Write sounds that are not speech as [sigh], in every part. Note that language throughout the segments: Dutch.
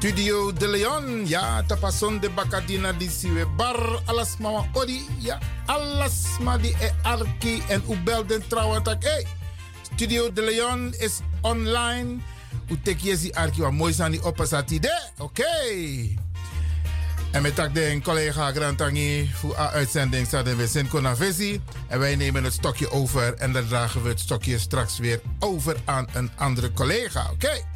Studio De Leon, ja, tapason de bakadina di siwe bar alas mama odi, ja, alas ma di e arki en u belden trouwen tak, hey, Studio De Leon is online, u tek yesi arki wa mooi sani opasati de, oké. Okay. En met tak de collega Grantangi voor de uitzending zaten we Sint Konavesi. En wij nemen het stokje over en dan dragen we het stokje straks weer over aan een andere collega, oké. Okay.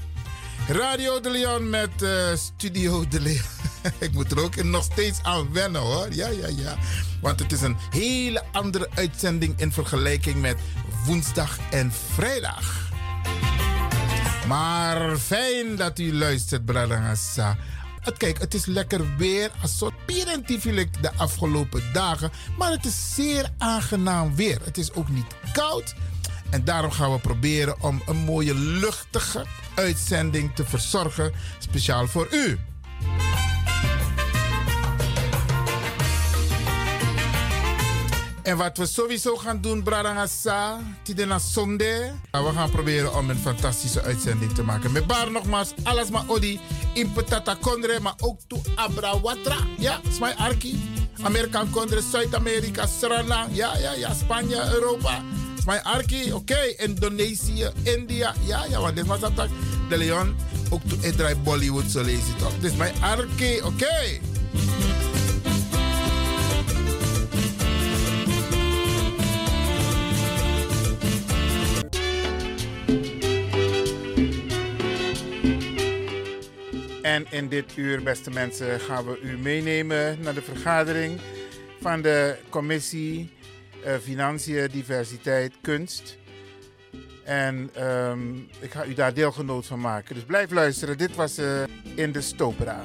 Radio de Leon met uh, Studio de Leon. [laughs] Ik moet er ook nog steeds aan wennen hoor. Ja, ja, ja. Want het is een hele andere uitzending in vergelijking met woensdag en vrijdag. Maar fijn dat u luistert, Bradangasa. Kijk, het is lekker weer. Als soort pirentifielijk de afgelopen dagen. Maar het is zeer aangenaam weer. Het is ook niet koud. En daarom gaan we proberen om een mooie luchtige uitzending te verzorgen, speciaal voor u. En wat we sowieso gaan doen, Bradangasa, Tidena Zonde. We gaan proberen om een fantastische uitzending te maken. Met bar nogmaals, alles maar odi. In Petata Kondre, maar ook to Abrawatra. Ja, Smai Arki. Amerikaan Kondre, Zuid-Amerika, Suriname. Ja, ja, ja, Spanje, Europa. Smai Arki, oké. Okay. Indonesië, India. Ja, ja, want dit was dat. De Leon, ook to Edrai Bollywood, zo lees je toch. Is mijn Arki, oké. Okay. En in dit uur, beste mensen, gaan we u meenemen naar de vergadering van de commissie Financiën, Diversiteit, Kunst. En um, ik ga u daar deelgenoot van maken. Dus blijf luisteren. Dit was uh, in de Stopera.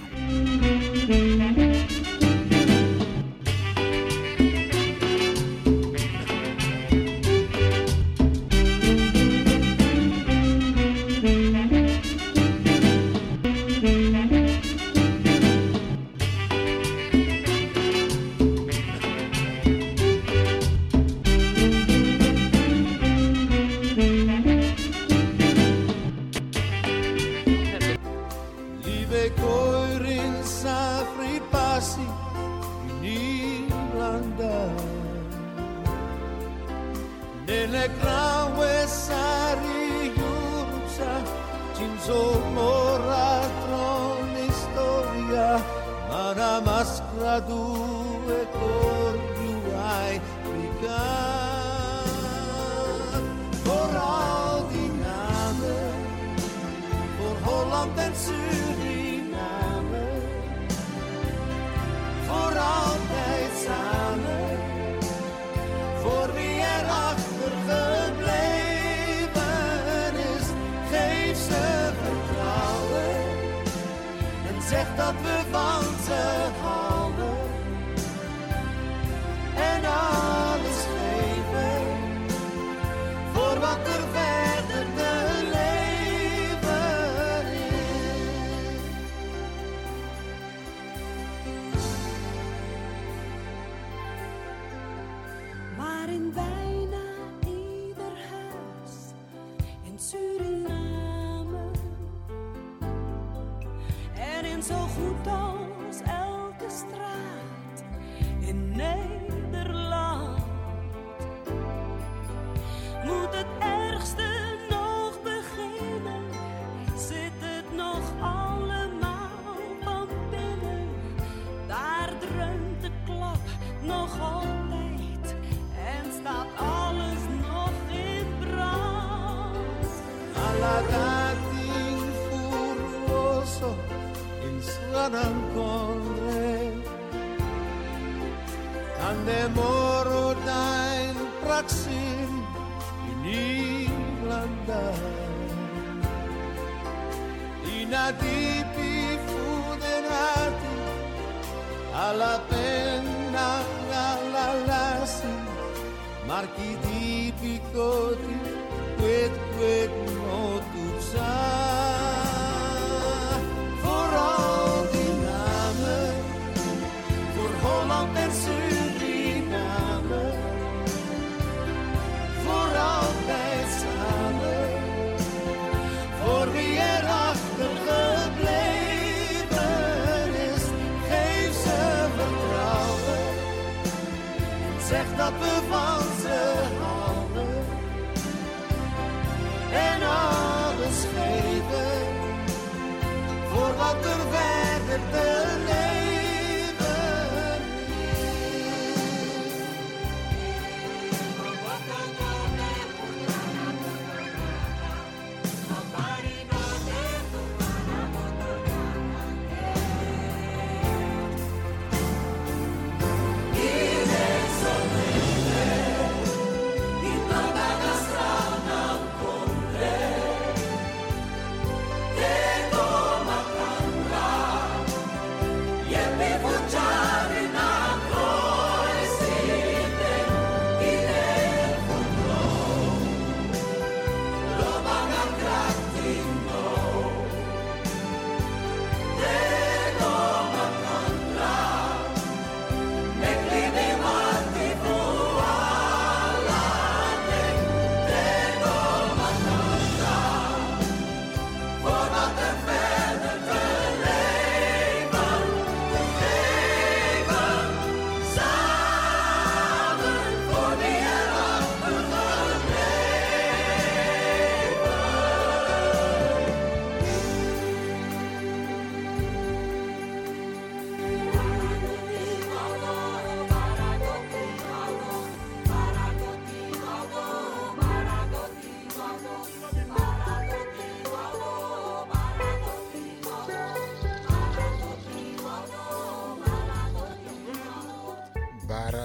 Verder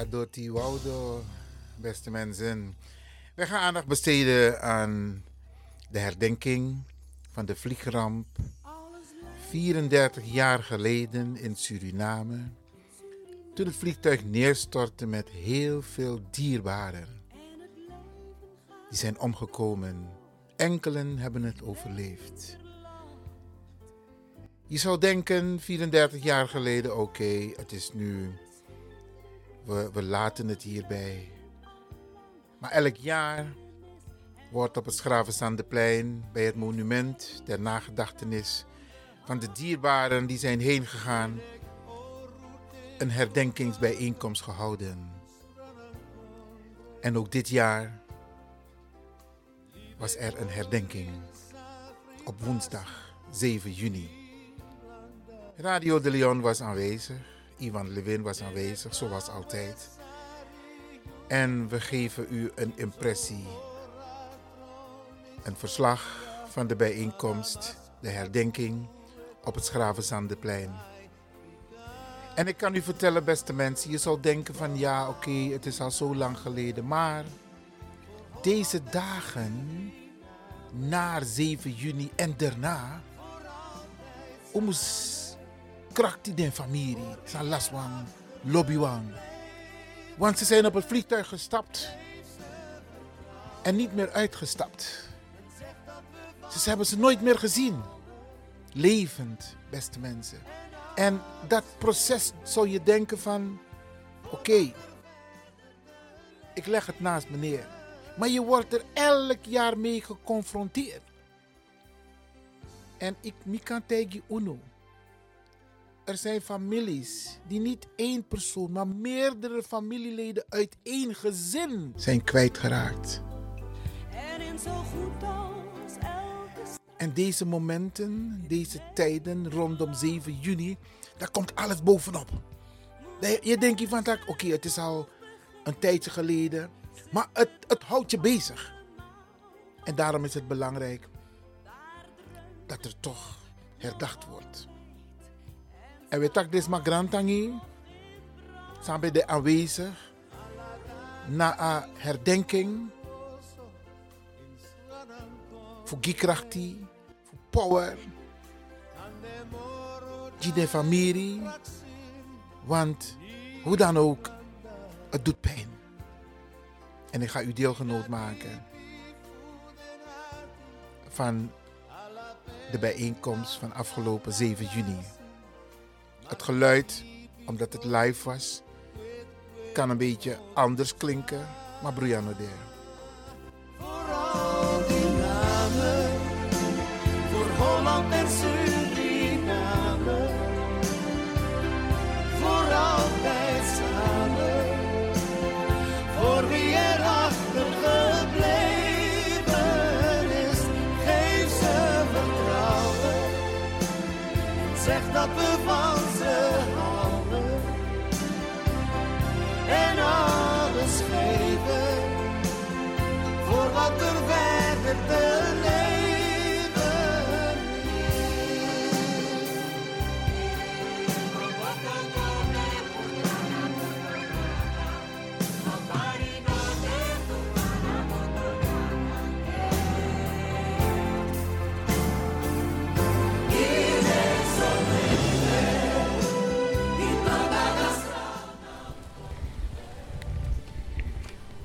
Baradoti Waudo, beste mensen. We gaan aandacht besteden aan de herdenking van de vliegramp 34 jaar geleden in Suriname. Toen het vliegtuig neerstortte met heel veel dierbaren. Die zijn omgekomen. Enkelen hebben het overleefd. Je zou denken, 34 jaar geleden, oké, het is nu we, laten het hierbij. Maar elk jaar wordt op het Schravenzandeplein bij het monument ter nagedachtenis van de dierbaren die zijn heen gegaan een herdenkingsbijeenkomst gehouden. En ook dit jaar was er een herdenking op woensdag 7 juni. Radio de Leon was aanwezig. Ivan Levin was aanwezig, zoals altijd. En we geven u een impressie, een verslag van de bijeenkomst, de herdenking op het Schravenzandeplein. En ik kan u vertellen, beste mensen, je zal denken van ja, oké, het is al zo lang geleden. Maar deze dagen, na 7 juni en daarna, omus krakti den familie, san laswan, lobbywan. Want ze zijn op het vliegtuig gestapt en niet meer uitgestapt. Ze hebben ze nooit meer gezien. Levend, beste mensen. En dat proces zou je denken van, oké, ik leg het naast me neer. Maar je wordt er elk jaar mee geconfronteerd. En ik mi kan tegen uno. Er zijn families die niet één persoon, maar meerdere familieleden uit één gezin zijn kwijtgeraakt. En in zo goed als elke En deze momenten, deze tijden rondom 7 juni, daar komt alles bovenop. Je denkt je van, oké, het is al een tijdje geleden, maar het, het houdt je bezig. En daarom is het belangrijk dat er toch herdacht wordt. En we tak des ma grantangi, zijn bij de aanwezig, na een herdenking, voor gikrachti, voor power, die de familie, want hoe dan ook, het doet pijn. En ik ga u deelgenoot maken van de bijeenkomst van afgelopen 7 juni. Het geluid, omdat het live was, kan een beetje anders klinken, maar Brianna der.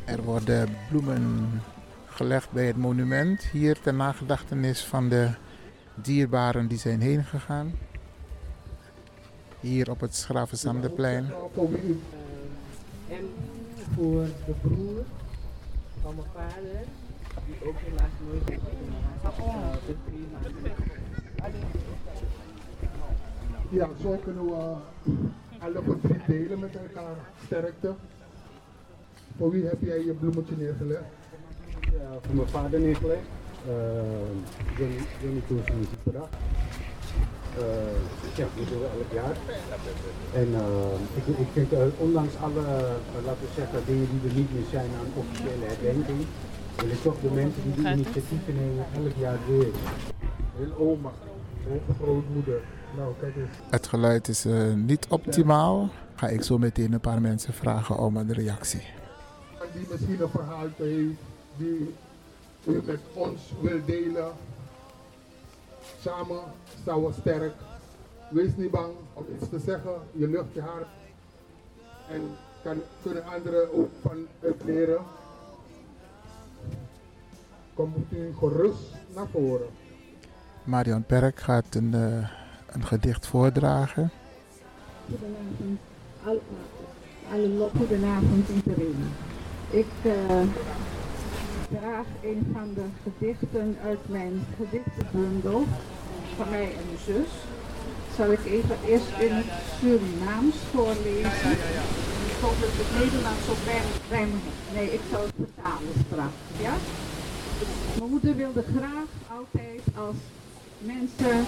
Er worden bloemen gelegd bij het monument. Hier ter nagedachtenis van de dierbaren die zijn heen gegaan. Hier op het Schravenzandeplein. Voor wie? En voor de broer van mijn vader, die ook helaas nooit maanden. Ja, zo kunnen we alle verdriet delen met elkaar. Sterkte. Voor wie heb jij je bloemetje neergelegd? Voor mijn vader neergelegd. Uh, Johnny, Johnny Toes en Superdag. Uh, ja, die doen we elk jaar. En uh, ik, ik vind, uh, ondanks alle, uh, laten we zeggen, dingen die er niet meer zijn aan officiële herdenking, wil ik toch de mensen die die initiatieven nemen elk jaar weer. Heel oma, heel grootmoeder. Nou, kijk eens. Het geluid is eh, niet optimaal. Ga ik zo meteen een paar mensen vragen om een reactie. Die misschien een verhaal heeft, die u met ons wil delen. Samen staan we sterk. Wees niet bang om iets te zeggen. Je lucht je hart. En kan, kunnen anderen ook van het leren. Komt u gerust naar voren. Marion Perk gaat een, eh, een gedicht voordragen. Goedenavond, al, alle goedenavond iedereen. Ik eh, draag een van de gedichten uit mijn gedichtenbundel van mij en mijn zus. Zal ik even eerst in het Surinaams voorlezen. Ik hoop dat het Nederlands bij me... Nee, ik zal het vertalen straks, ja? Mijn moeder wilde graag altijd als mensen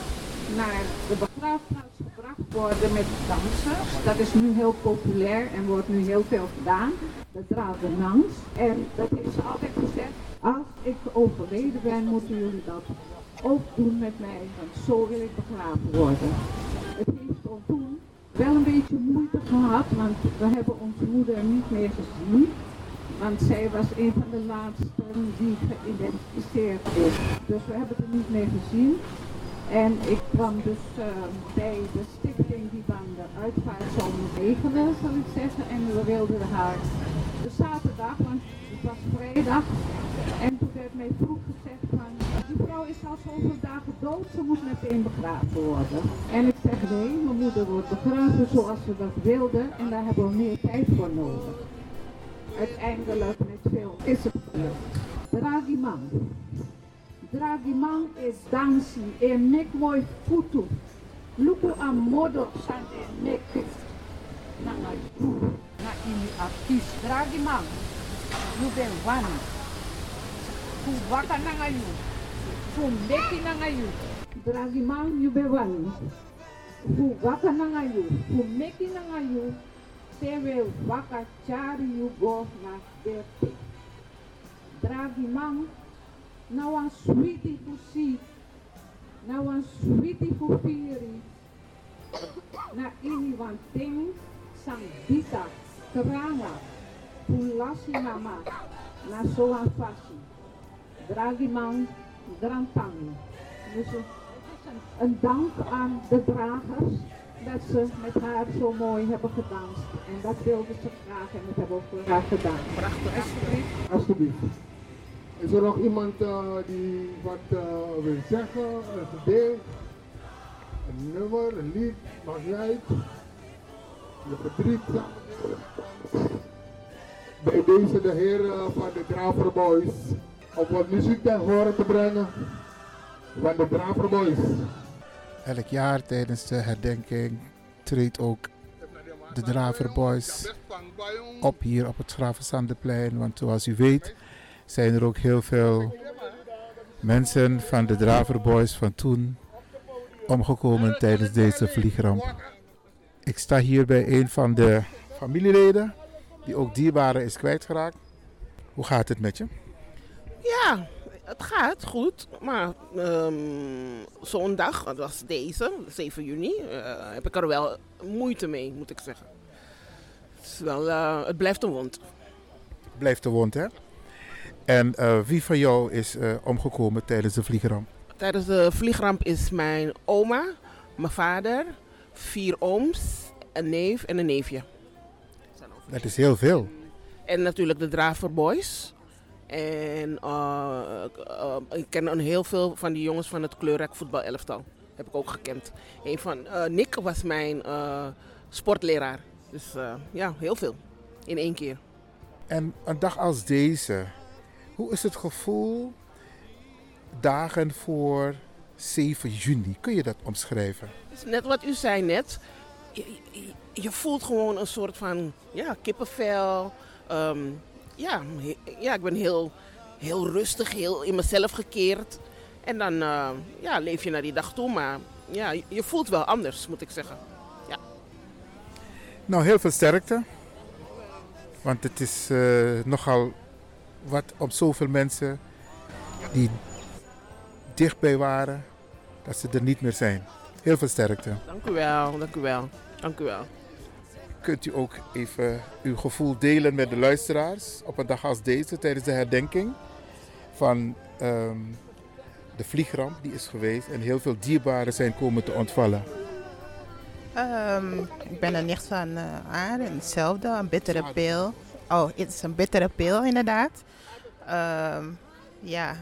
naar de begraafplaats gebracht worden met dansen. Dat is nu heel populair en wordt nu heel veel gedaan. De dragendans. En dat heeft ze altijd gezegd. Als ik overleden ben, moeten jullie dat ook doen met mij. Want zo wil ik begraven worden. Het heeft ons toen wel een beetje moeite gehad, want we hebben onze moeder niet meer gezien. Want zij was een van de laatsten die geïdentificeerd is. Dus we hebben het niet meer gezien. En ik kwam dus uh, bij de stichting die van de uitvaart zou regelen, zal ik zeggen. En we wilden haar de zaterdag, want het was vrijdag. En toen werd mij vroeg gezegd van, die vrouw is al zoveel dagen dood, ze moet meteen begraven worden. En ik zeg nee, mijn moeder wordt begraven zoals ze dat wilde en daar hebben we meer tijd voor nodig. Uiteindelijk met veel is het gelukt. Dragi man. Dragi man is dansi e mek mooi futu. Luku a modo san e mek na na na ini artist. Dragi man. You ben one. Fu waka na ngayu. Fu meki na ngayu. Dragi man you be one. Fu waka na ngayu. Fu meki na ngayu. Tewe waka chari you go na derte. Dragi man. Nou een sweetie voor si. Nou een sweetie voor firi. Na ini wan ting sang bisa kerana pulasi mama na soan fasi. Dragi man drantang. Dus een dank aan de dragers dat ze met haar zo mooi hebben gedanst. En dat wilden ze graag en dat hebben we ook graag gedaan. Prachtig. Alsjeblieft. Alsjeblieft. Is er nog iemand eh, die wat eh, wil zeggen? Een gedicht? Een nummer, een lied? Maakt niet uit. Je verdriet. Bij deze de heren van de Draver Boys. Om wat muziek ten horen te brengen. Van de Draver Boys. Elk jaar tijdens de herdenking treedt ook de Draver Boys op hier op het Gravenzandeplein. Want zoals u weet zijn er ook heel veel mensen van de Draver Boys van toen omgekomen tijdens deze vliegramp. Ik sta hier bij een van de familieleden die ook dierbaren is kwijtgeraakt. Hoe gaat het met je? Ja, het gaat goed. Maar ehm, zo'n dag, dat was deze, 7 juni, eh, heb ik er wel moeite mee, moet ik zeggen. Het, is wel, eh, het blijft een wond. Blijft de wond, hè? En eh, wie van jou is omgekomen tijdens de vliegramp? Tijdens de vliegramp is mijn oma, mijn vader, vier ooms, een neef en een neefje. Dat is heel veel. En natuurlijk de Draver Boys. En eh, eh, ik ken een heel veel van die jongens van het kleurrijk voetbal elftal. Heb ik ook gekend. Een van eh, Nick was mijn sportleraar. Dus ja, heel veel. In één keer. En een dag als deze, hoe is het gevoel dagen voor 7 juni? Kun je dat omschrijven? Net wat u zei net. Je, je- je voelt gewoon een soort van ja, kippenvel. Ehm, ja, ja, ik ben heel, heel rustig, heel in mezelf gekeerd. En dan eh, ja, leef je naar die dag toe. Maar ja, je- voelt wel anders, moet ik zeggen. Nou, heel veel sterkte. Want het is eh, nogal wat om zoveel mensen die dichtbij waren, dat ze er niet meer zijn. Heel veel sterkte. Dank u wel, dank u wel. Dank u wel. Kunt u ook even uw gevoel delen met de luisteraars op een dag als deze tijdens de herdenking van ehm, de vliegramp die is geweest en heel veel dierbaren zijn komen te ontvallen. Ehm, ik ben een nicht van Aar, hetzelfde, een bittere pil. Oh, het is een bittere pil inderdaad. Ehm, ja,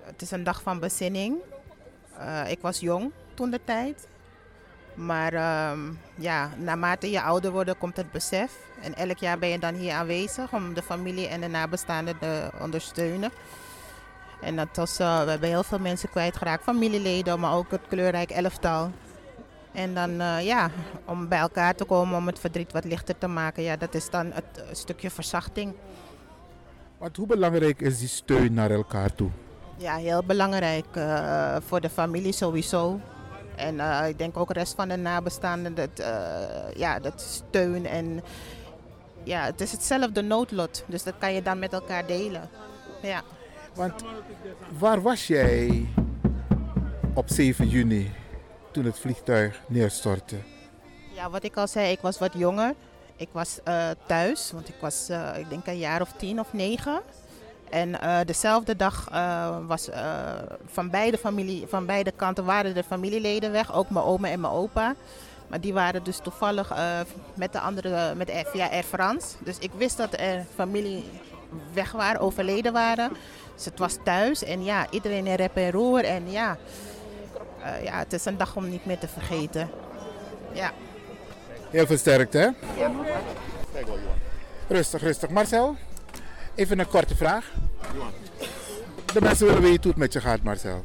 het is een dag van bezinning. Eh, ik was jong toen de tijd. Maar ehm, ja, naarmate je ouder wordt, komt het besef. En elk jaar ben je dan hier aanwezig om de familie en de nabestaanden te ondersteunen. En dat was, eh, we hebben heel veel mensen kwijtgeraakt, familieleden, maar ook het kleurrijk elftal. En dan eh, ja, om bij elkaar te komen om het verdriet wat lichter te maken, ja, dat is dan het eh, stukje verzachting. Want hoe belangrijk is die steun naar elkaar toe? Ja, heel belangrijk voor de familie sowieso. En eh, ik denk ook de rest van de nabestaanden, dat, eh, ja, dat steun en ja, het is hetzelfde noodlot. Dus dat kan je dan met elkaar delen. Ja. Want waar was jij op 7 juni toen het vliegtuig neerstortte? Ja, wat ik al zei, ik was wat jonger. Ik was eh, thuis, want ik was, ik denk een jaar of tien of negen. En eh, dezelfde dag eh, was eh, van, beide familie, van beide kanten waren de familieleden weg, ook mijn oma en mijn opa. Maar die waren dus toevallig eh, met de andere, met Air, via Air France. Dus ik wist dat er familie weg waren, overleden waren. Dus het was thuis en ja, iedereen in rep en roer. En ja, eh, ja, het is een dag om niet meer te vergeten. Ja. Heel veel sterkte, hè? Rustig, rustig. Marcel, even een korte vraag. De mensen willen weten hoe het met je gaat, Marcel.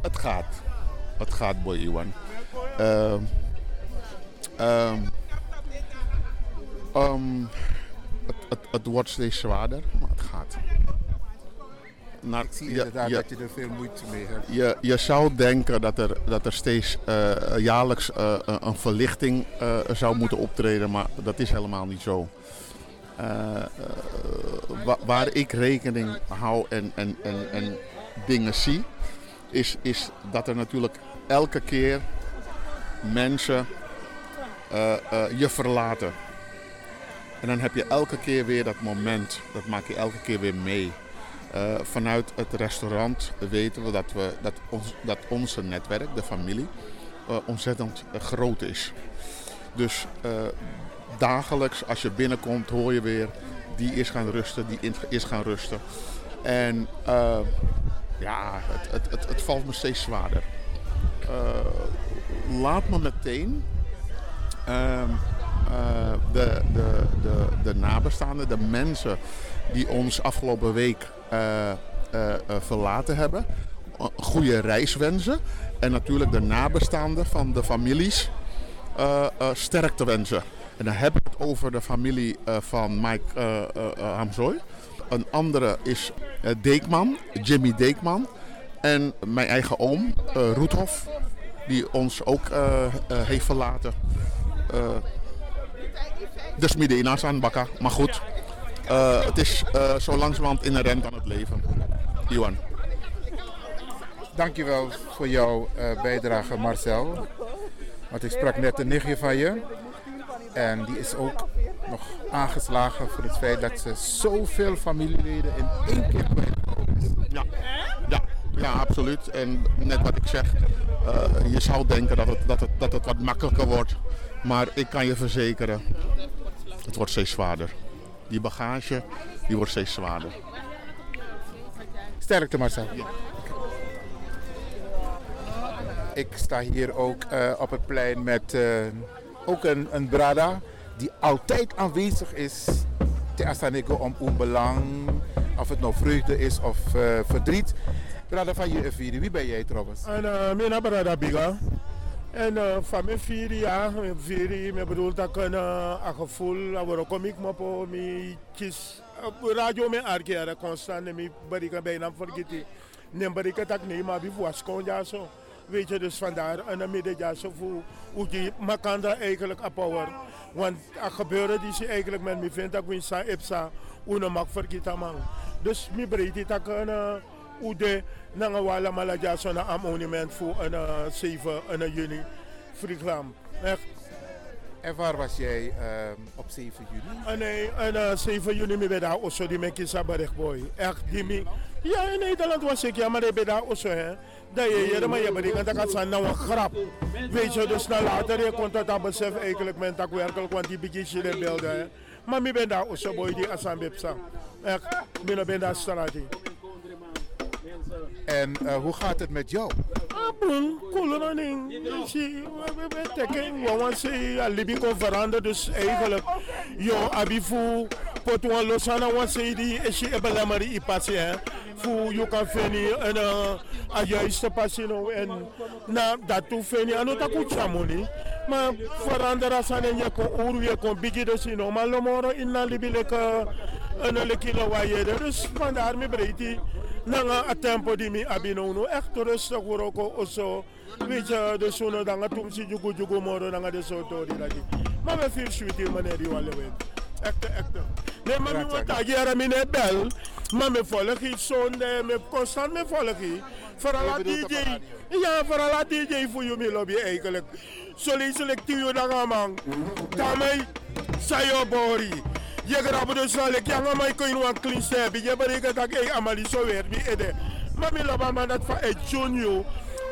Het gaat. Het gaat, boy Iwan. Ehm, ehm, ehm, het, het, het wordt steeds zwaarder, maar het gaat. Naar, Ik zie je- inderdaad je- dat je er veel moeite mee hebt. je, je zou denken dat er, dat er steeds eh, jaarlijks eh, een- verlichting eh, zou moeten optreden, maar dat is helemaal niet zo. Wa- waar ik rekening hou en, en, en, en dingen zie, is, is dat er natuurlijk elke keer mensen je verlaten. En dan heb je elke keer weer dat moment, dat maak je elke keer weer mee. Eh, vanuit het restaurant weten we dat, we, dat, ons, dat onze netwerk, de familie, eh, ontzettend groot is. Dus eh, dagelijks als je binnenkomt hoor je weer, die is gaan rusten, die is gaan rusten. En ja, het, het, het, het valt me steeds zwaarder. Laat me meteen ehm, eh, de, de, de, de nabestaanden, de mensen die ons afgelopen week verlaten hebben, goede reis wensen. En natuurlijk de nabestaanden van de families eh, eh, sterkte wensen. En dan heb ik het over de familie eh, van Mike eh, eh, eh, Hamzooi. Een andere is eh, Deekman, Jimmy Deekman. En mijn eigen oom, eh Roethoff, die ons ook eh, eh, heeft verlaten. Eh, dus midden in aan Bakka. Maar goed, eh, het is eh, zo langzamerhand inherent aan het leven. Iwan. Dankjewel voor jouw eh, bijdrage Marcel. Want ik sprak net een nichtje van je. En die is ook nog aangeslagen voor het feit dat ze zoveel familieleden in één keer kwijtgekomen is. Ja, ja, ja, absoluut. En net wat ik zeg, je zou denken dat het, dat, het, dat het wat makkelijker wordt. Maar ik kan je verzekeren, het wordt steeds zwaarder. Die bagage, die wordt steeds zwaarder. Sterkte Marcel. Ik sta hier ook eh, op het plein met eh, ook een, een brada die altijd aanwezig is te Asaneko om uw belang, of het nou vreugde is of eh, verdriet. Brada van je vieren, wie ben jij trouwens? En uh, mijn naam is Biga. En uh, van mijn vier jaar, mijn vier jaar, ik bedoel dat ik een, uh, een gevoel, dat kom ik maar op mijn kies. Radio mijn arkeer constant, en mijn barika bijna vergeten. Nee, barika dat niet, maar wie was kon ja zo. Weet je, dus vandaar een midden ja zo voor hoe die makanda eigenlijk ophouden. Want er gebeuren die ze eigenlijk met me vindt dat ik sa ipsa, hoe mag vergeten man. Dus mijn breedte dat ik een hoe de nanga wala malaja zo na am monument voor een uh, 7 een juni Friesland. Echt. En waar was jij uh, op 7 juni? En nee, en uh, 7 juni me bij daar osso die me kisa boy. Echt die me. Ja, in Nederland was ik ja, maar ik ben daar osso hè. Dat je hier maar je bedenkt dat het zijn nou een grap. Weet je, dus na later je kon dat dan besef eigenlijk men dat werkelijk want die begin in beelden hè. Maar ik ben daar osso boy die asan bepsa. Echt, ik ben daar straat. En uh, hoe gaat het met jou? Kon veranderen, dus eigenlijk, yo, abifu, potwan losana want se die je ebelamari ipasi hè. Fu you kan feni en a juiste passie no en na dat toe feni ano ta kuchamoni. Maar veranderen zijn en je kon oru je kon bigi dus in no, maar lomoro in na libi leka en een lekilo wa je dus vandaar me breedte nanga a tempo di mi abino no echt rustig word ook oso. Weet je de zonen dan gaat om si jugu jugu moro dan gaat de zo to di lagi. Maar we veel sweet meneer die wale weet echt echt nee maar mi wat agi ara mi ne bel maar me volg iets zonde me constant me volg iets vooral a DJ ja vooral a DJ voor je mi lobby eigenlijk soli selectief dan gaan man daarmee sayo bori. Je grabe dus zal ik janga mai ko inu an clean step je bari ka tak e amali so wer mi ede. Mami loba man dat van e junior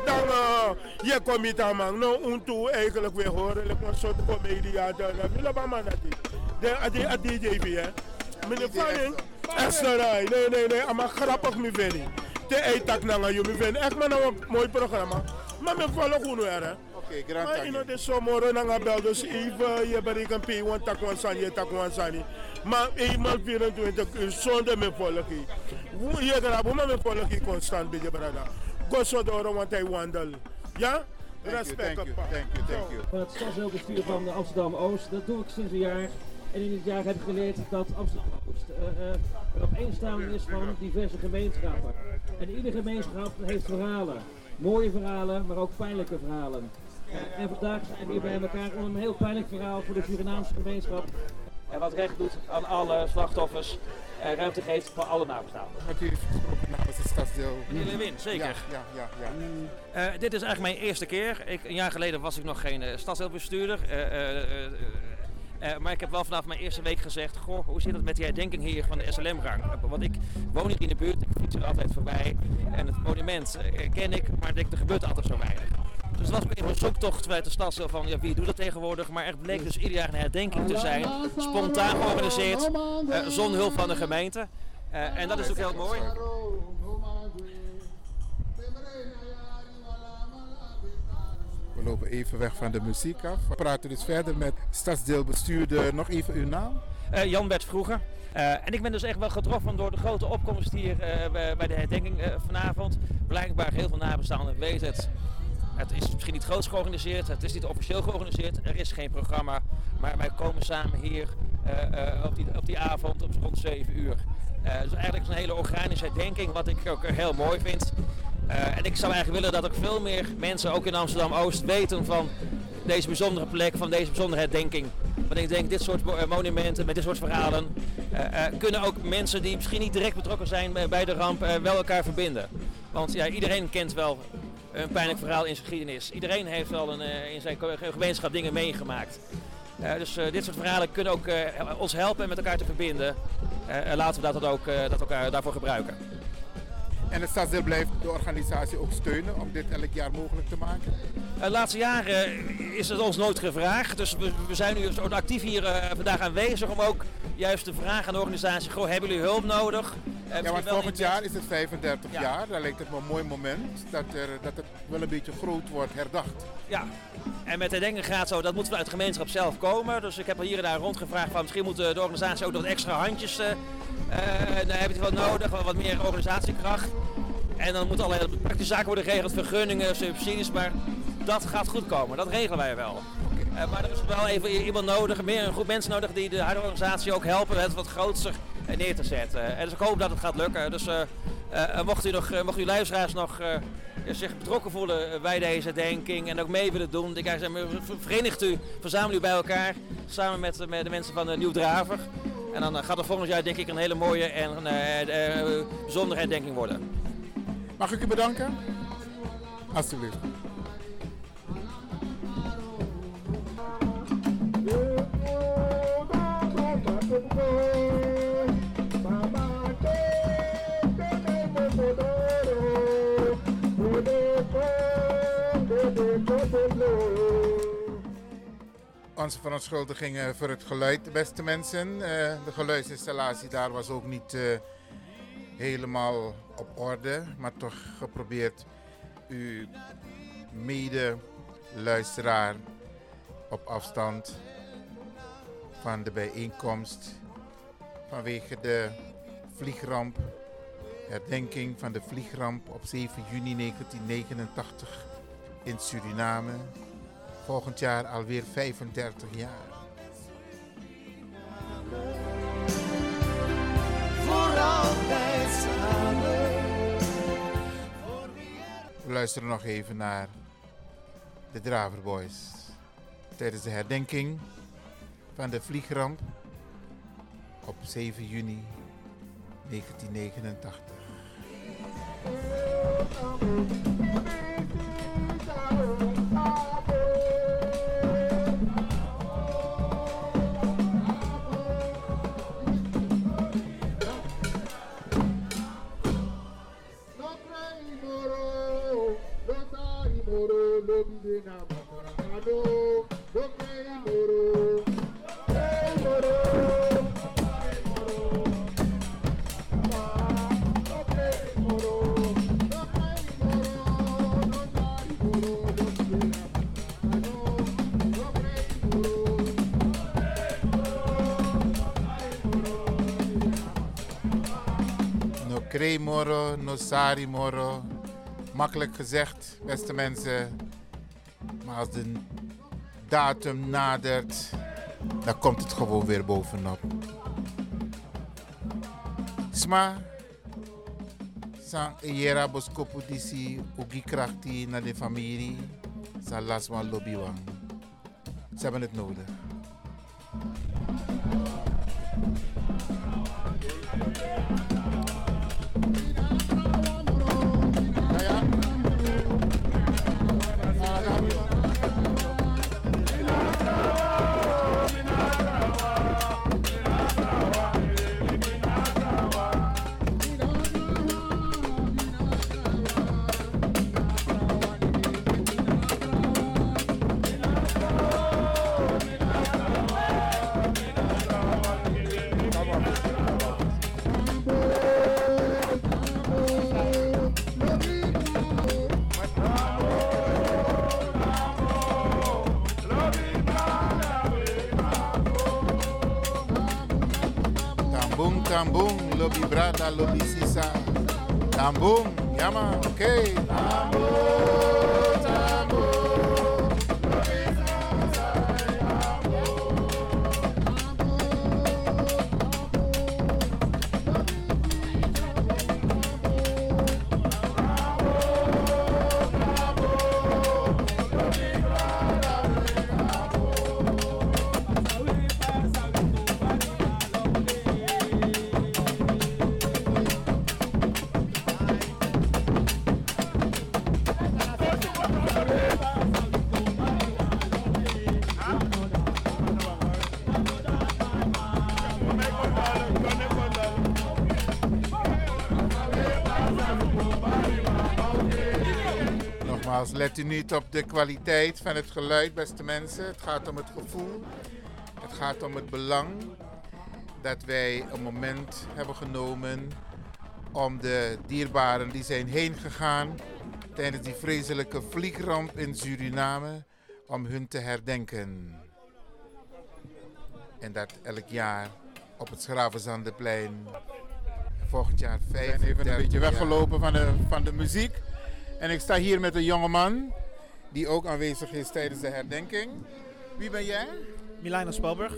dan uh, je komita man no untu eigenlijk weer horen ik een soort comedia dan mi loba man dat de adi adi JV hè. Meneer Fanning Esserai nee nee nee ama grappig mi veni te e tak nanga yo mi veni echt maar nou een mooi programma. Maar me volg hoe er hè. Oké, grand maar ino de somoro nanga bel dus even je bari kan pay want tak wan sani je tak wan sani. Maar eenmaal 24 uur zonder me volg je grabo maar me volg constant bij je brada? Gosso door want hij wandel ja? Respect thank you, thank you, thank you. Van het stadsdeelbestuur van Amsterdam Oost, dat doe ik sinds een jaar. En in dit jaar heb ik geleerd dat Amsterdam Oost uh, uh, een opeenstaande is van diverse gemeenschappen. En iedere gemeenschap heeft verhalen. Mooie verhalen, maar ook pijnlijke verhalen. En vandaag zijn we hier bij elkaar om een heel pijnlijk verhaal voor de Surinaamse gemeenschap. En wat recht doet aan alle slachtoffers, en ruimte geeft voor alle nabestaanden. Gesproken namens het stadsdeel? Meneer Lewin, zeker. Ja, ja, ja. ja. Uh, dit is eigenlijk mijn eerste keer. Ik, een jaar geleden was ik nog geen uh, stadsdeelbestuurder. Eh, maar ik heb wel vanaf mijn eerste week gezegd, goh, hoe zit het met die herdenking hier van de SLM-gang? Want ik woon hier in de buurt, ik fiets er altijd voorbij. En het monument eh, ken ik, maar denk, er gebeurt altijd zo weinig. Dus het was even een zoektocht vanuit de stad van, ja, wie doet dat tegenwoordig? Maar er bleek dus ieder jaar een herdenking te zijn. Spontaan georganiseerd, eh, zonder hulp van de gemeente. En dat is ook heel mooi. We lopen even weg van de muziek af. We praten dus verder met stadsdeelbestuurder. Nog even uw naam? Eh, Jan Bert Vroeger. Eh, en ik ben dus echt wel getroffen door de grote opkomst hier eh, bij de herdenking vanavond. Blijkbaar heel veel nabestaanden weten het. Het is misschien niet groots georganiseerd, het is niet officieel georganiseerd, er is geen programma. Maar wij komen samen hier op, die, op die avond op rond 7 uur. Dus eigenlijk is een hele organische herdenking, wat ik ook heel mooi vind. Eh, en ik zou eigenlijk willen dat ook veel meer mensen, ook in Amsterdam-Oost, weten van deze bijzondere plek, van deze bijzondere herdenking. Want ik denk, dit soort eh, monumenten met dit soort verhalen eh, kunnen ook mensen die misschien niet direct betrokken zijn bij- de ramp wel elkaar verbinden. Want ja, iedereen kent wel een pijnlijk verhaal in zijn geschiedenis. Iedereen heeft wel een, in zijn gemeenschap dingen meegemaakt. Dus dit soort verhalen kunnen ook ons helpen met elkaar te verbinden. Laten we dat, ook, dat eh, daarvoor gebruiken. En het stadsdeel blijft de organisatie ook steunen om dit elk jaar mogelijk te maken? Eh, De laatste jaren is het ons nooit gevraagd. Dus we, we zijn nu actief hier eh, vandaag aanwezig om ook juist te vragen aan de organisatie: goh, hebben jullie hulp nodig? Eh, Ja, want volgend jaar is het 35 jaar. Dan lijkt het me een mooi moment dat, er, dat het wel een beetje groot wordt herdacht. Ja, en met de denken gaat zo, dat moet vanuit de gemeenschap zelf komen. Dus ik heb hier en daar rondgevraagd van misschien moet de organisatie ook nog wat extra handjes, eh eh, dan heb je wat nodig, wat meer organisatiekracht. En dan moeten allerlei praktische zaken worden geregeld, vergunningen, subsidies, maar dat gaat goed komen, dat regelen wij wel. Eh, maar er is wel even iemand nodig, meer een groep mensen nodig die de huidige organisatie ook helpen het wat groter neer te zetten. En dus ik hoop dat het gaat lukken. Dus eh, eh, mocht, u nog, mocht u luisteraars nog zich betrokken voelen bij deze denking en ook mee willen doen, ik zeg, verenigt u, verzamel u bij elkaar samen met, met de mensen van Nieuw Draver. En dan gaat er volgend jaar denk ik een hele mooie en eh, bijzondere herdenking worden. Mag ik u bedanken? Alsjeblieft. Onze verontschuldigingen voor het geluid, beste mensen. Eh, de geluidsinstallatie daar was ook niet eh, helemaal op orde, maar toch geprobeerd uw mede-luisteraar op afstand van de bijeenkomst vanwege de vliegramp, herdenking van de vliegramp op 7 juni 1989 in Suriname. Volgend jaar alweer 35 jaar. We luisteren nog even naar de Draver Boys tijdens de herdenking van de vliegramp op 7 juni 1989. No cremoro, no sari moro. Makkelijk gezegd, beste mensen. Maar als de datum nadert, dan komt het gewoon weer bovenop. Sma, sang iera boskopu disi ugi krachti naar de familie, sa lasma lobby wang. Ze hebben het nodig. U niet op de kwaliteit van het geluid, beste mensen. Het gaat om het gevoel. Het gaat om het belang dat wij een moment hebben genomen om de dierbaren die zijn heen gegaan tijdens die vreselijke vliegramp in Suriname, om hun te herdenken. En dat elk jaar op het Schravenzandeplein. Volgend jaar vijf. Ik ben even een beetje weggelopen van de, van de muziek. En ik sta hier met een jongeman die ook aanwezig is tijdens de herdenking. Wie ben jij? Milano Spelberg.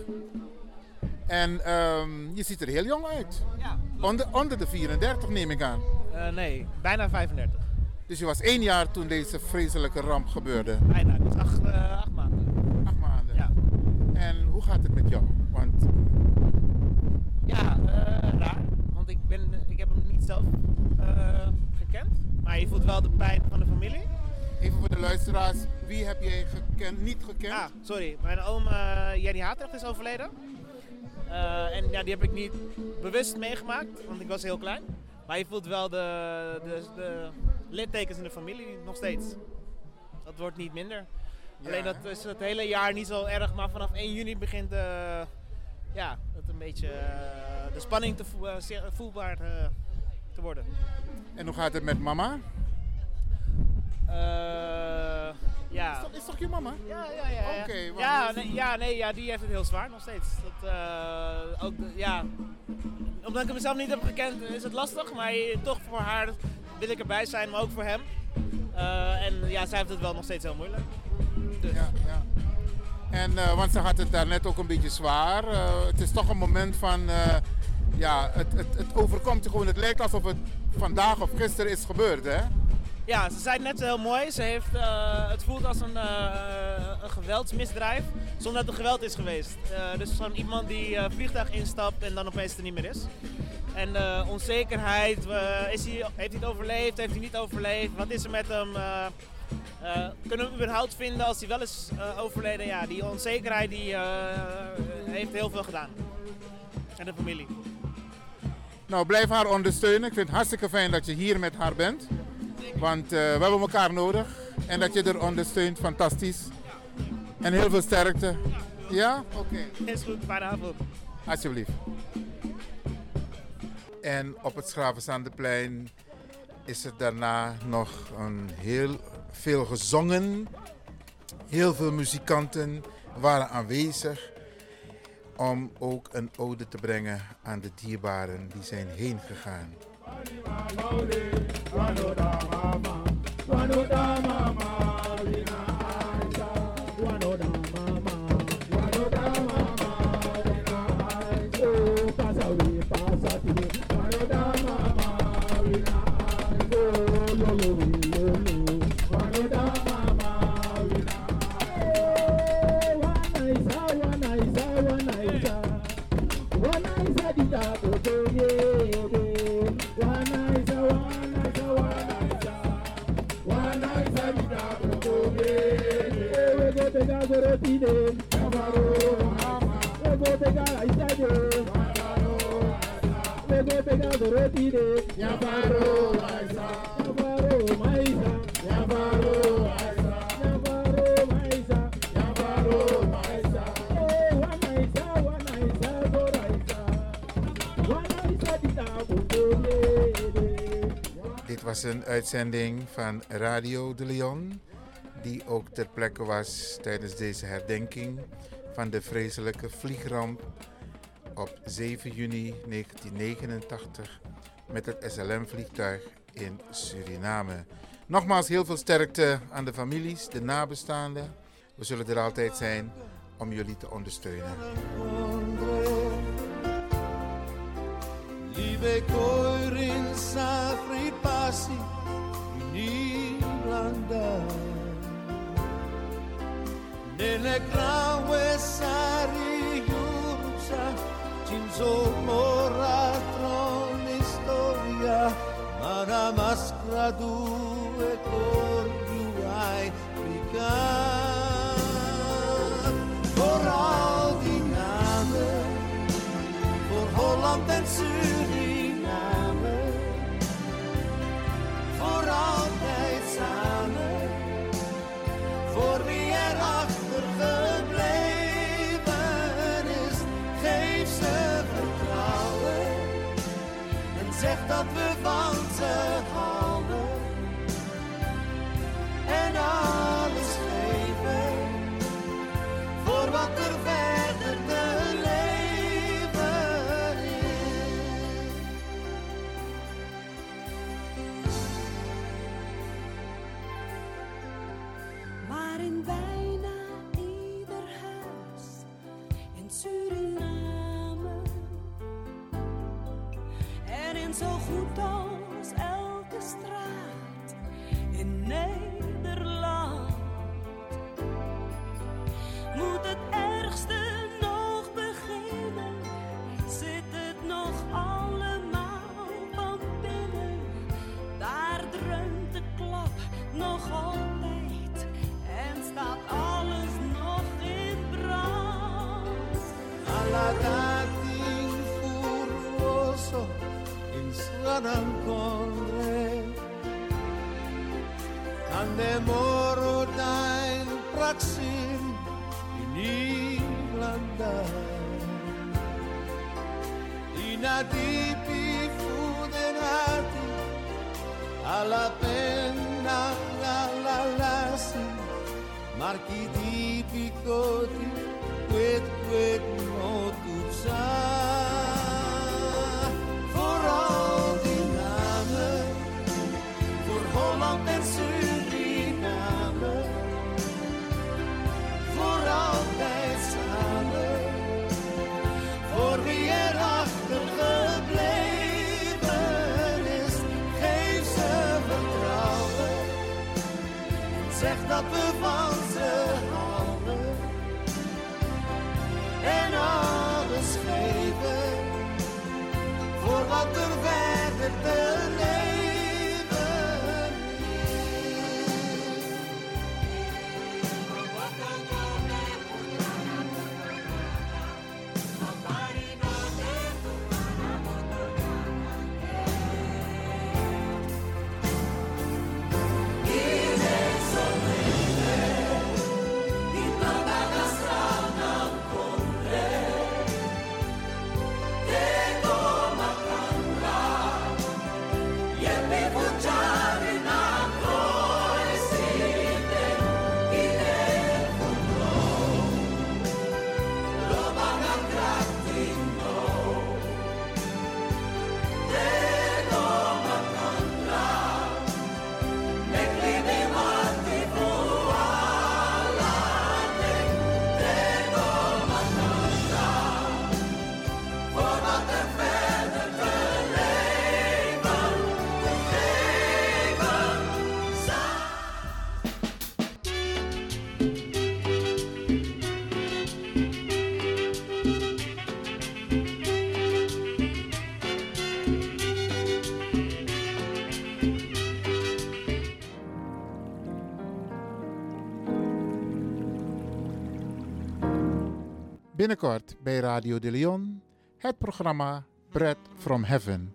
En ehm, je ziet er heel jong uit. Ja. Onder, onder de 34 neem ik aan. Eh, nee, bijna 35. Dus je was één jaar toen deze vreselijke ramp gebeurde. Bijna, dat is acht, eh, acht maanden. Acht maanden. Ja. En hoe gaat het met jou? Want Ja, eh, raar. Want ik, ben, ik heb hem niet zelf. Maar je voelt wel de pijn van de familie. even voor de luisteraars, wie heb jij gekend, niet gekend? Ah, sorry. Mijn oom eh Jenny Hatrecht is overleden. Eh, en ja, die heb ik niet bewust meegemaakt, want ik was heel klein. Maar je voelt wel de, de, de littekens in de familie nog steeds. Dat wordt niet minder. Alleen dat is het hele jaar niet zo erg, maar vanaf 1 juni begint eh, ja, het een beetje de spanning te voelbaar te worden. En hoe gaat het met mama? Eh, ja. Is toch, is toch je mama? Ja, ja, ja. ja. Oké, ja, nee, ja, nee, ja, die heeft het heel zwaar nog steeds. Dat, eh, ook, ja, omdat ik hem zelf niet heb gekend is het lastig, maar toch voor haar wil ik erbij zijn, maar ook voor hem. Eh, en ja, zij heeft het wel nog steeds heel moeilijk. Dus. Ja, ja. En, want ze had het daarnet ook een beetje zwaar. Het is toch een moment van, ja, het, het, het overkomt je gewoon. Het lijkt alsof het vandaag of gisteren is gebeurd, hè? Ja, ze zei net heel mooi. Ze heeft, eh, het voelt als een, eh, een geweldsmisdrijf zonder dat er geweld is geweest. Eh, dus gewoon iemand die vliegtuig instapt en dan opeens er niet meer is. En onzekerheid, is hij, heeft hij het overleefd, heeft hij niet overleefd, wat is er met hem? kunnen we hem überhaupt vinden als hij wel is overleden? Ja, die onzekerheid die, heeft heel veel gedaan. En de familie. Nou, blijf haar ondersteunen. Ik vind het hartstikke fijn dat je hier met haar bent. Want eh, we hebben elkaar nodig. En dat je er ondersteunt, fantastisch. En heel veel sterkte. Ja? Oké. Is goed, fijne avond. Alsjeblieft. En op het Schravenzandeplein is er daarna nog een heel veel gezongen. Heel veel muzikanten waren aanwezig om ook een ode te brengen aan de dierbaren die zijn heen gegaan. Uitzending van Radio de Leon, die ook ter plekke was tijdens deze herdenking van de vreselijke vliegramp op 7 juni 1989 met het SLM-vliegtuig in Suriname. Nogmaals heel veel sterkte aan de families, de nabestaanden. We zullen er altijd zijn om jullie te ondersteunen. Liebe Koirin Safri passi in Irlanda Nelle graue sari Iurza Cinzo mora tron istoria Mana maschra due cordiuai Ricam Corai voor Holland en Suriname. Holland en Suriname. Voor altijd samen. Voor wie er achtergebleven is Geef ze vertrouwen. Zeg dat we van ze houden. En alles geven. Voor wat er verder te leven Binnenkort bij Radio de Leon het programma Bread from Heaven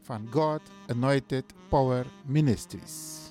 van God Anointed Power Ministries.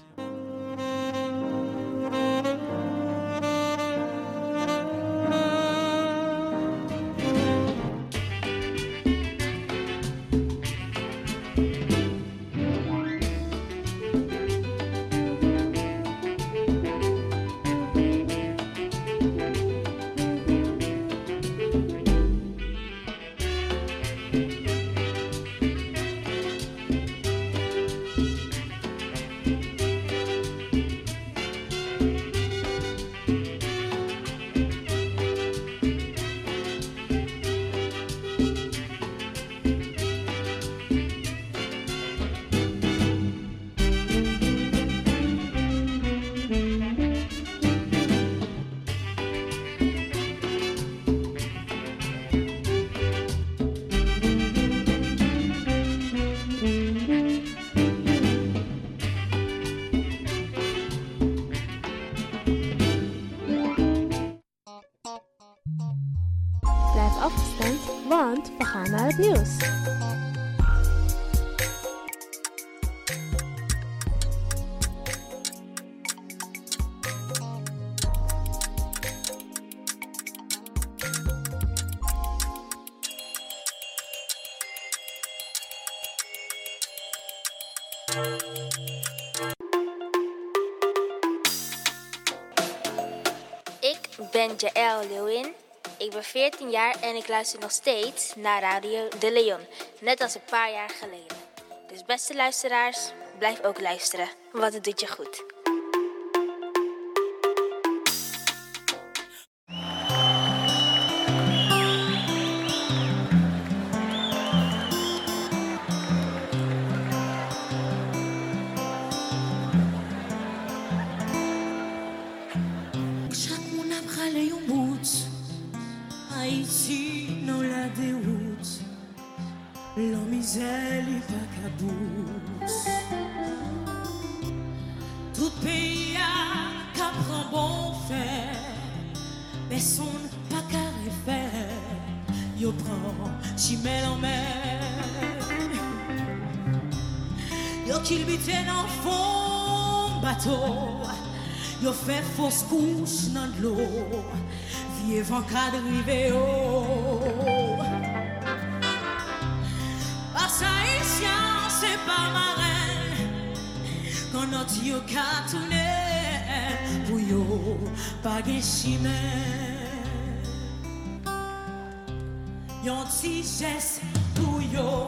14 jaar en ik luister nog steeds naar Radio De Leon, net als een paar jaar geleden. Dus beste luisteraars, blijf ook luisteren, want het doet je goed. kous nan dlo Vie van kadrive yo Pasa isyan se pa maren Kon not yo katoune Pou yo page chimen Yon ti jes pou yo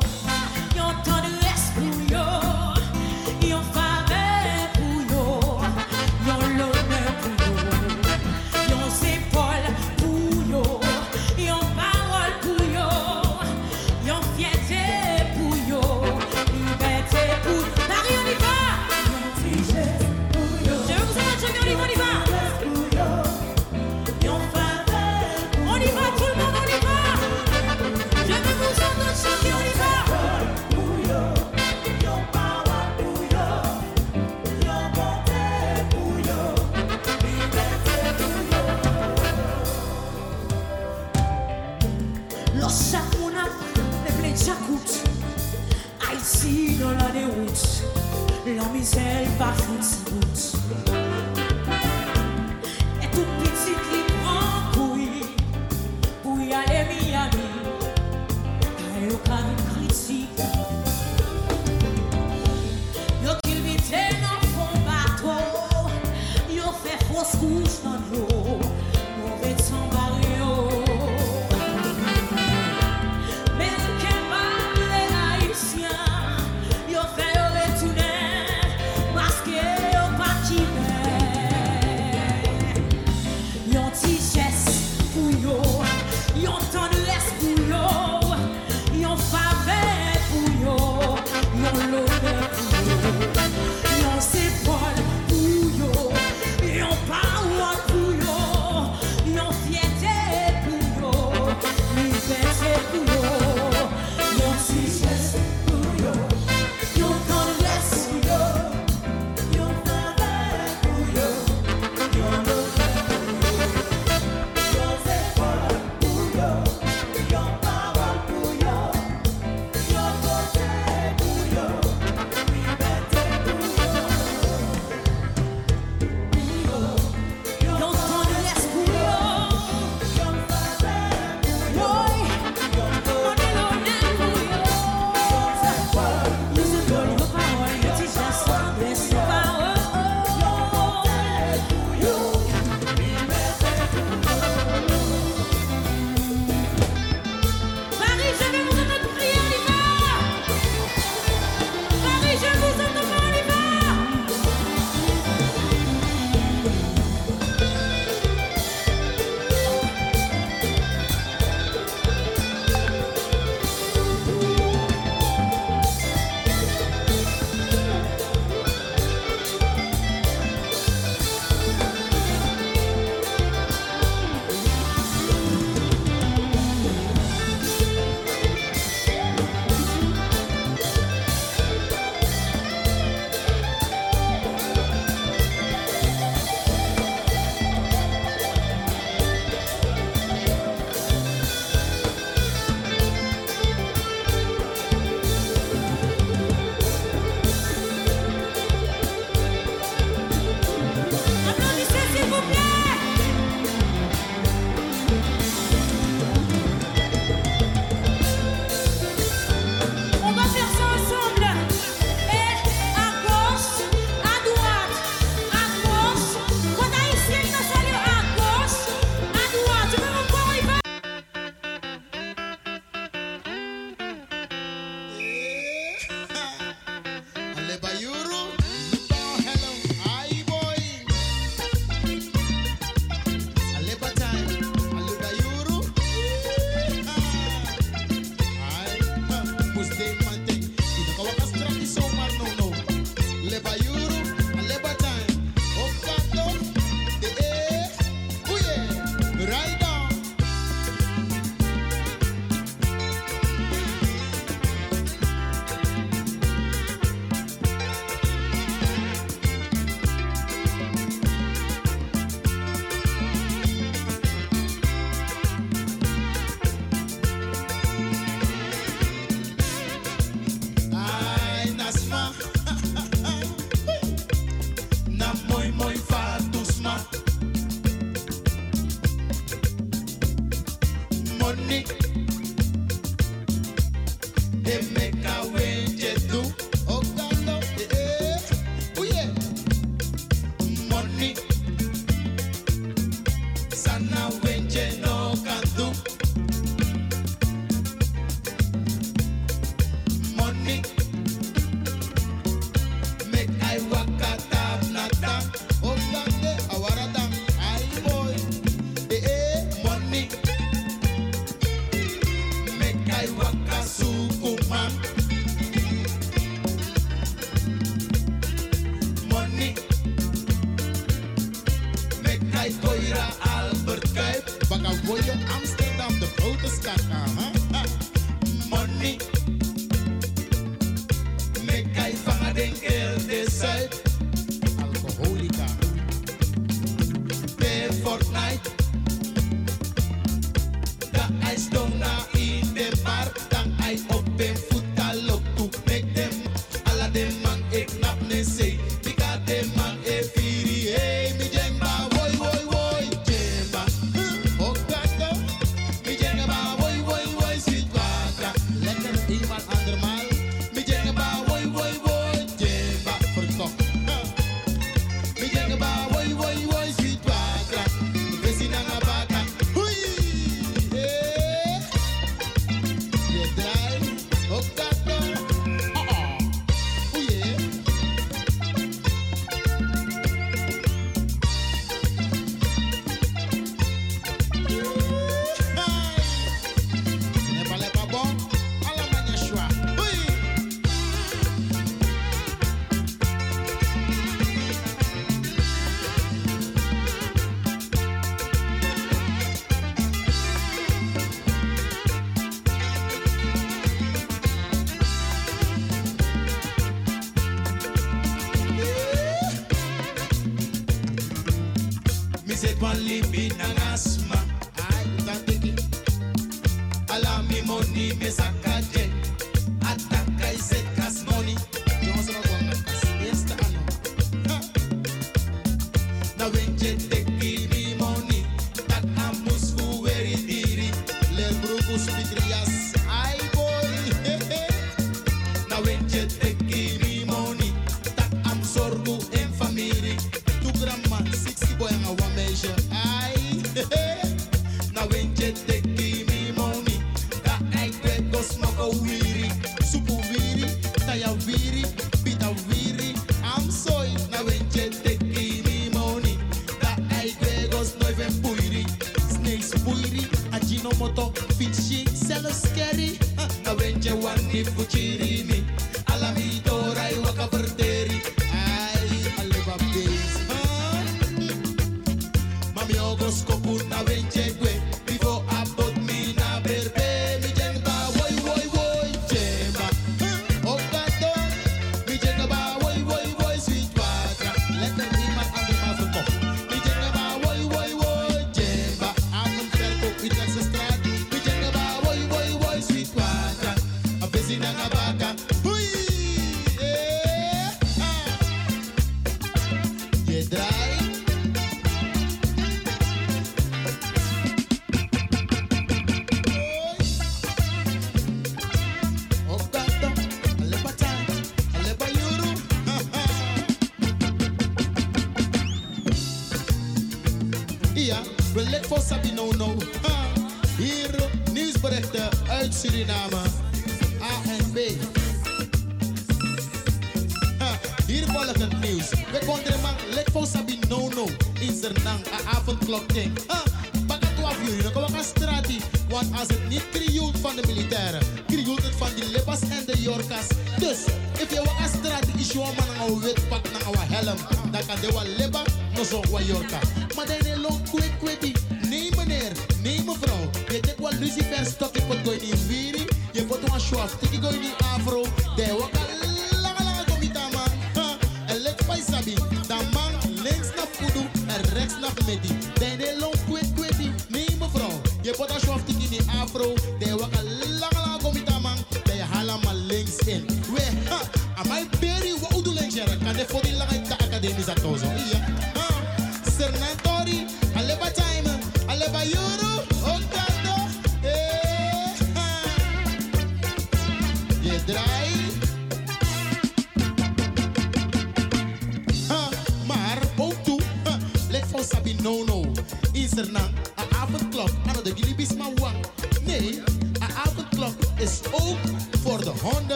que putiri me is a thousand.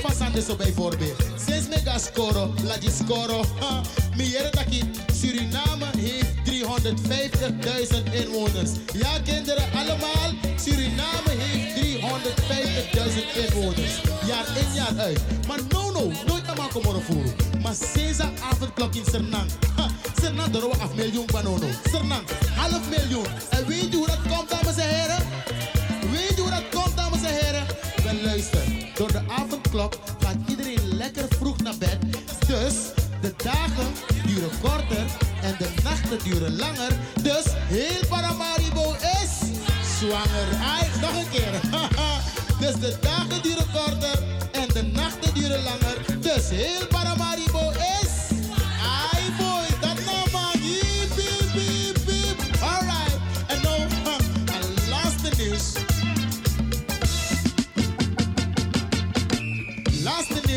Vast aan zo bijvoorbeeld. Sinds mega scoro, la di scoro. ha. Suriname heeft 350.000 inwoners. Ja, kinderen, allemaal. Suriname heeft 350.000 inwoners. Jaar in, jaar uit. Maar no, no, nooit aan maken mogen voeren. Maar sinds de avondklok in Sernang. Sernang, daar we af miljoen van no, no. Sernang, half miljoen. En weet je hoe dat komt, dames en heren? Weet je hoe dat komt, dames en heren? Wel luister, door de avondklok gaat iedereen lekker vroeg naar bed. Dus de dagen duren korter en de nachten duren langer. Dus heel Paramaribo is zwanger. Ai, nog een keer. [laughs] dus de dagen duren korter en de nachten duren langer. Dus heel Paramaribo is.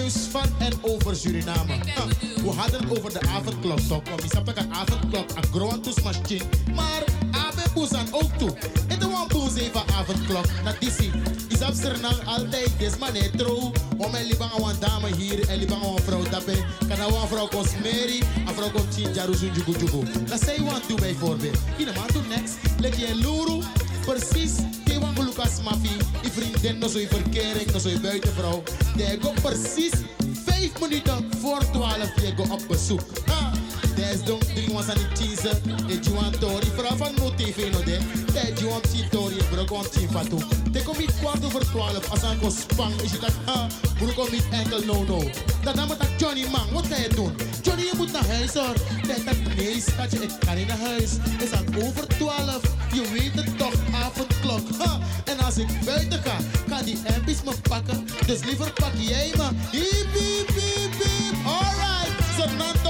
Nieuws van en over Suriname. We hadden het over de avondklok, toch? We snappen dat avondklok een grote machine. Maar Abe Boezan ook toe. En de one boez even avondklok. Disi. Is op Suriname altijd des mané trouw. Om en liever een dame hier en liever een vrouw daarbij. Kan nou een vrouw kon smeri. Een vrouw kon chinja rusun jugu. Dat zei je want toe bijvoorbeeld. In een maand next. Leg je een luru. Precies. Lucas Mafi. Die vriendin nog zo'n verkering, nog zo'n buitenvrouw. Die go precies vijf minuten voor 12 je go op bezoek. Des dom drie was aan het cheese. De Juan Tori, vrouw van TV no de. De Juan Tori, bro, kon chin fatu. De kom niet kwart over 12 als ko spang. Is je dat, ha? Bro, kom niet enkel no no. Dat naam dat Johnny man, wat ga je doen? Johnny, je moet naar huis hoor. Dat dat nee, schatje, ik kan niet naar huis. Is al over 12. Je weet het toch, avondklok. Ha! En als ik buiten ga, gaan die MP's me pakken. Dus liever pak jij me. Hiep, hiep, hiep, hiep. Alright, Zernan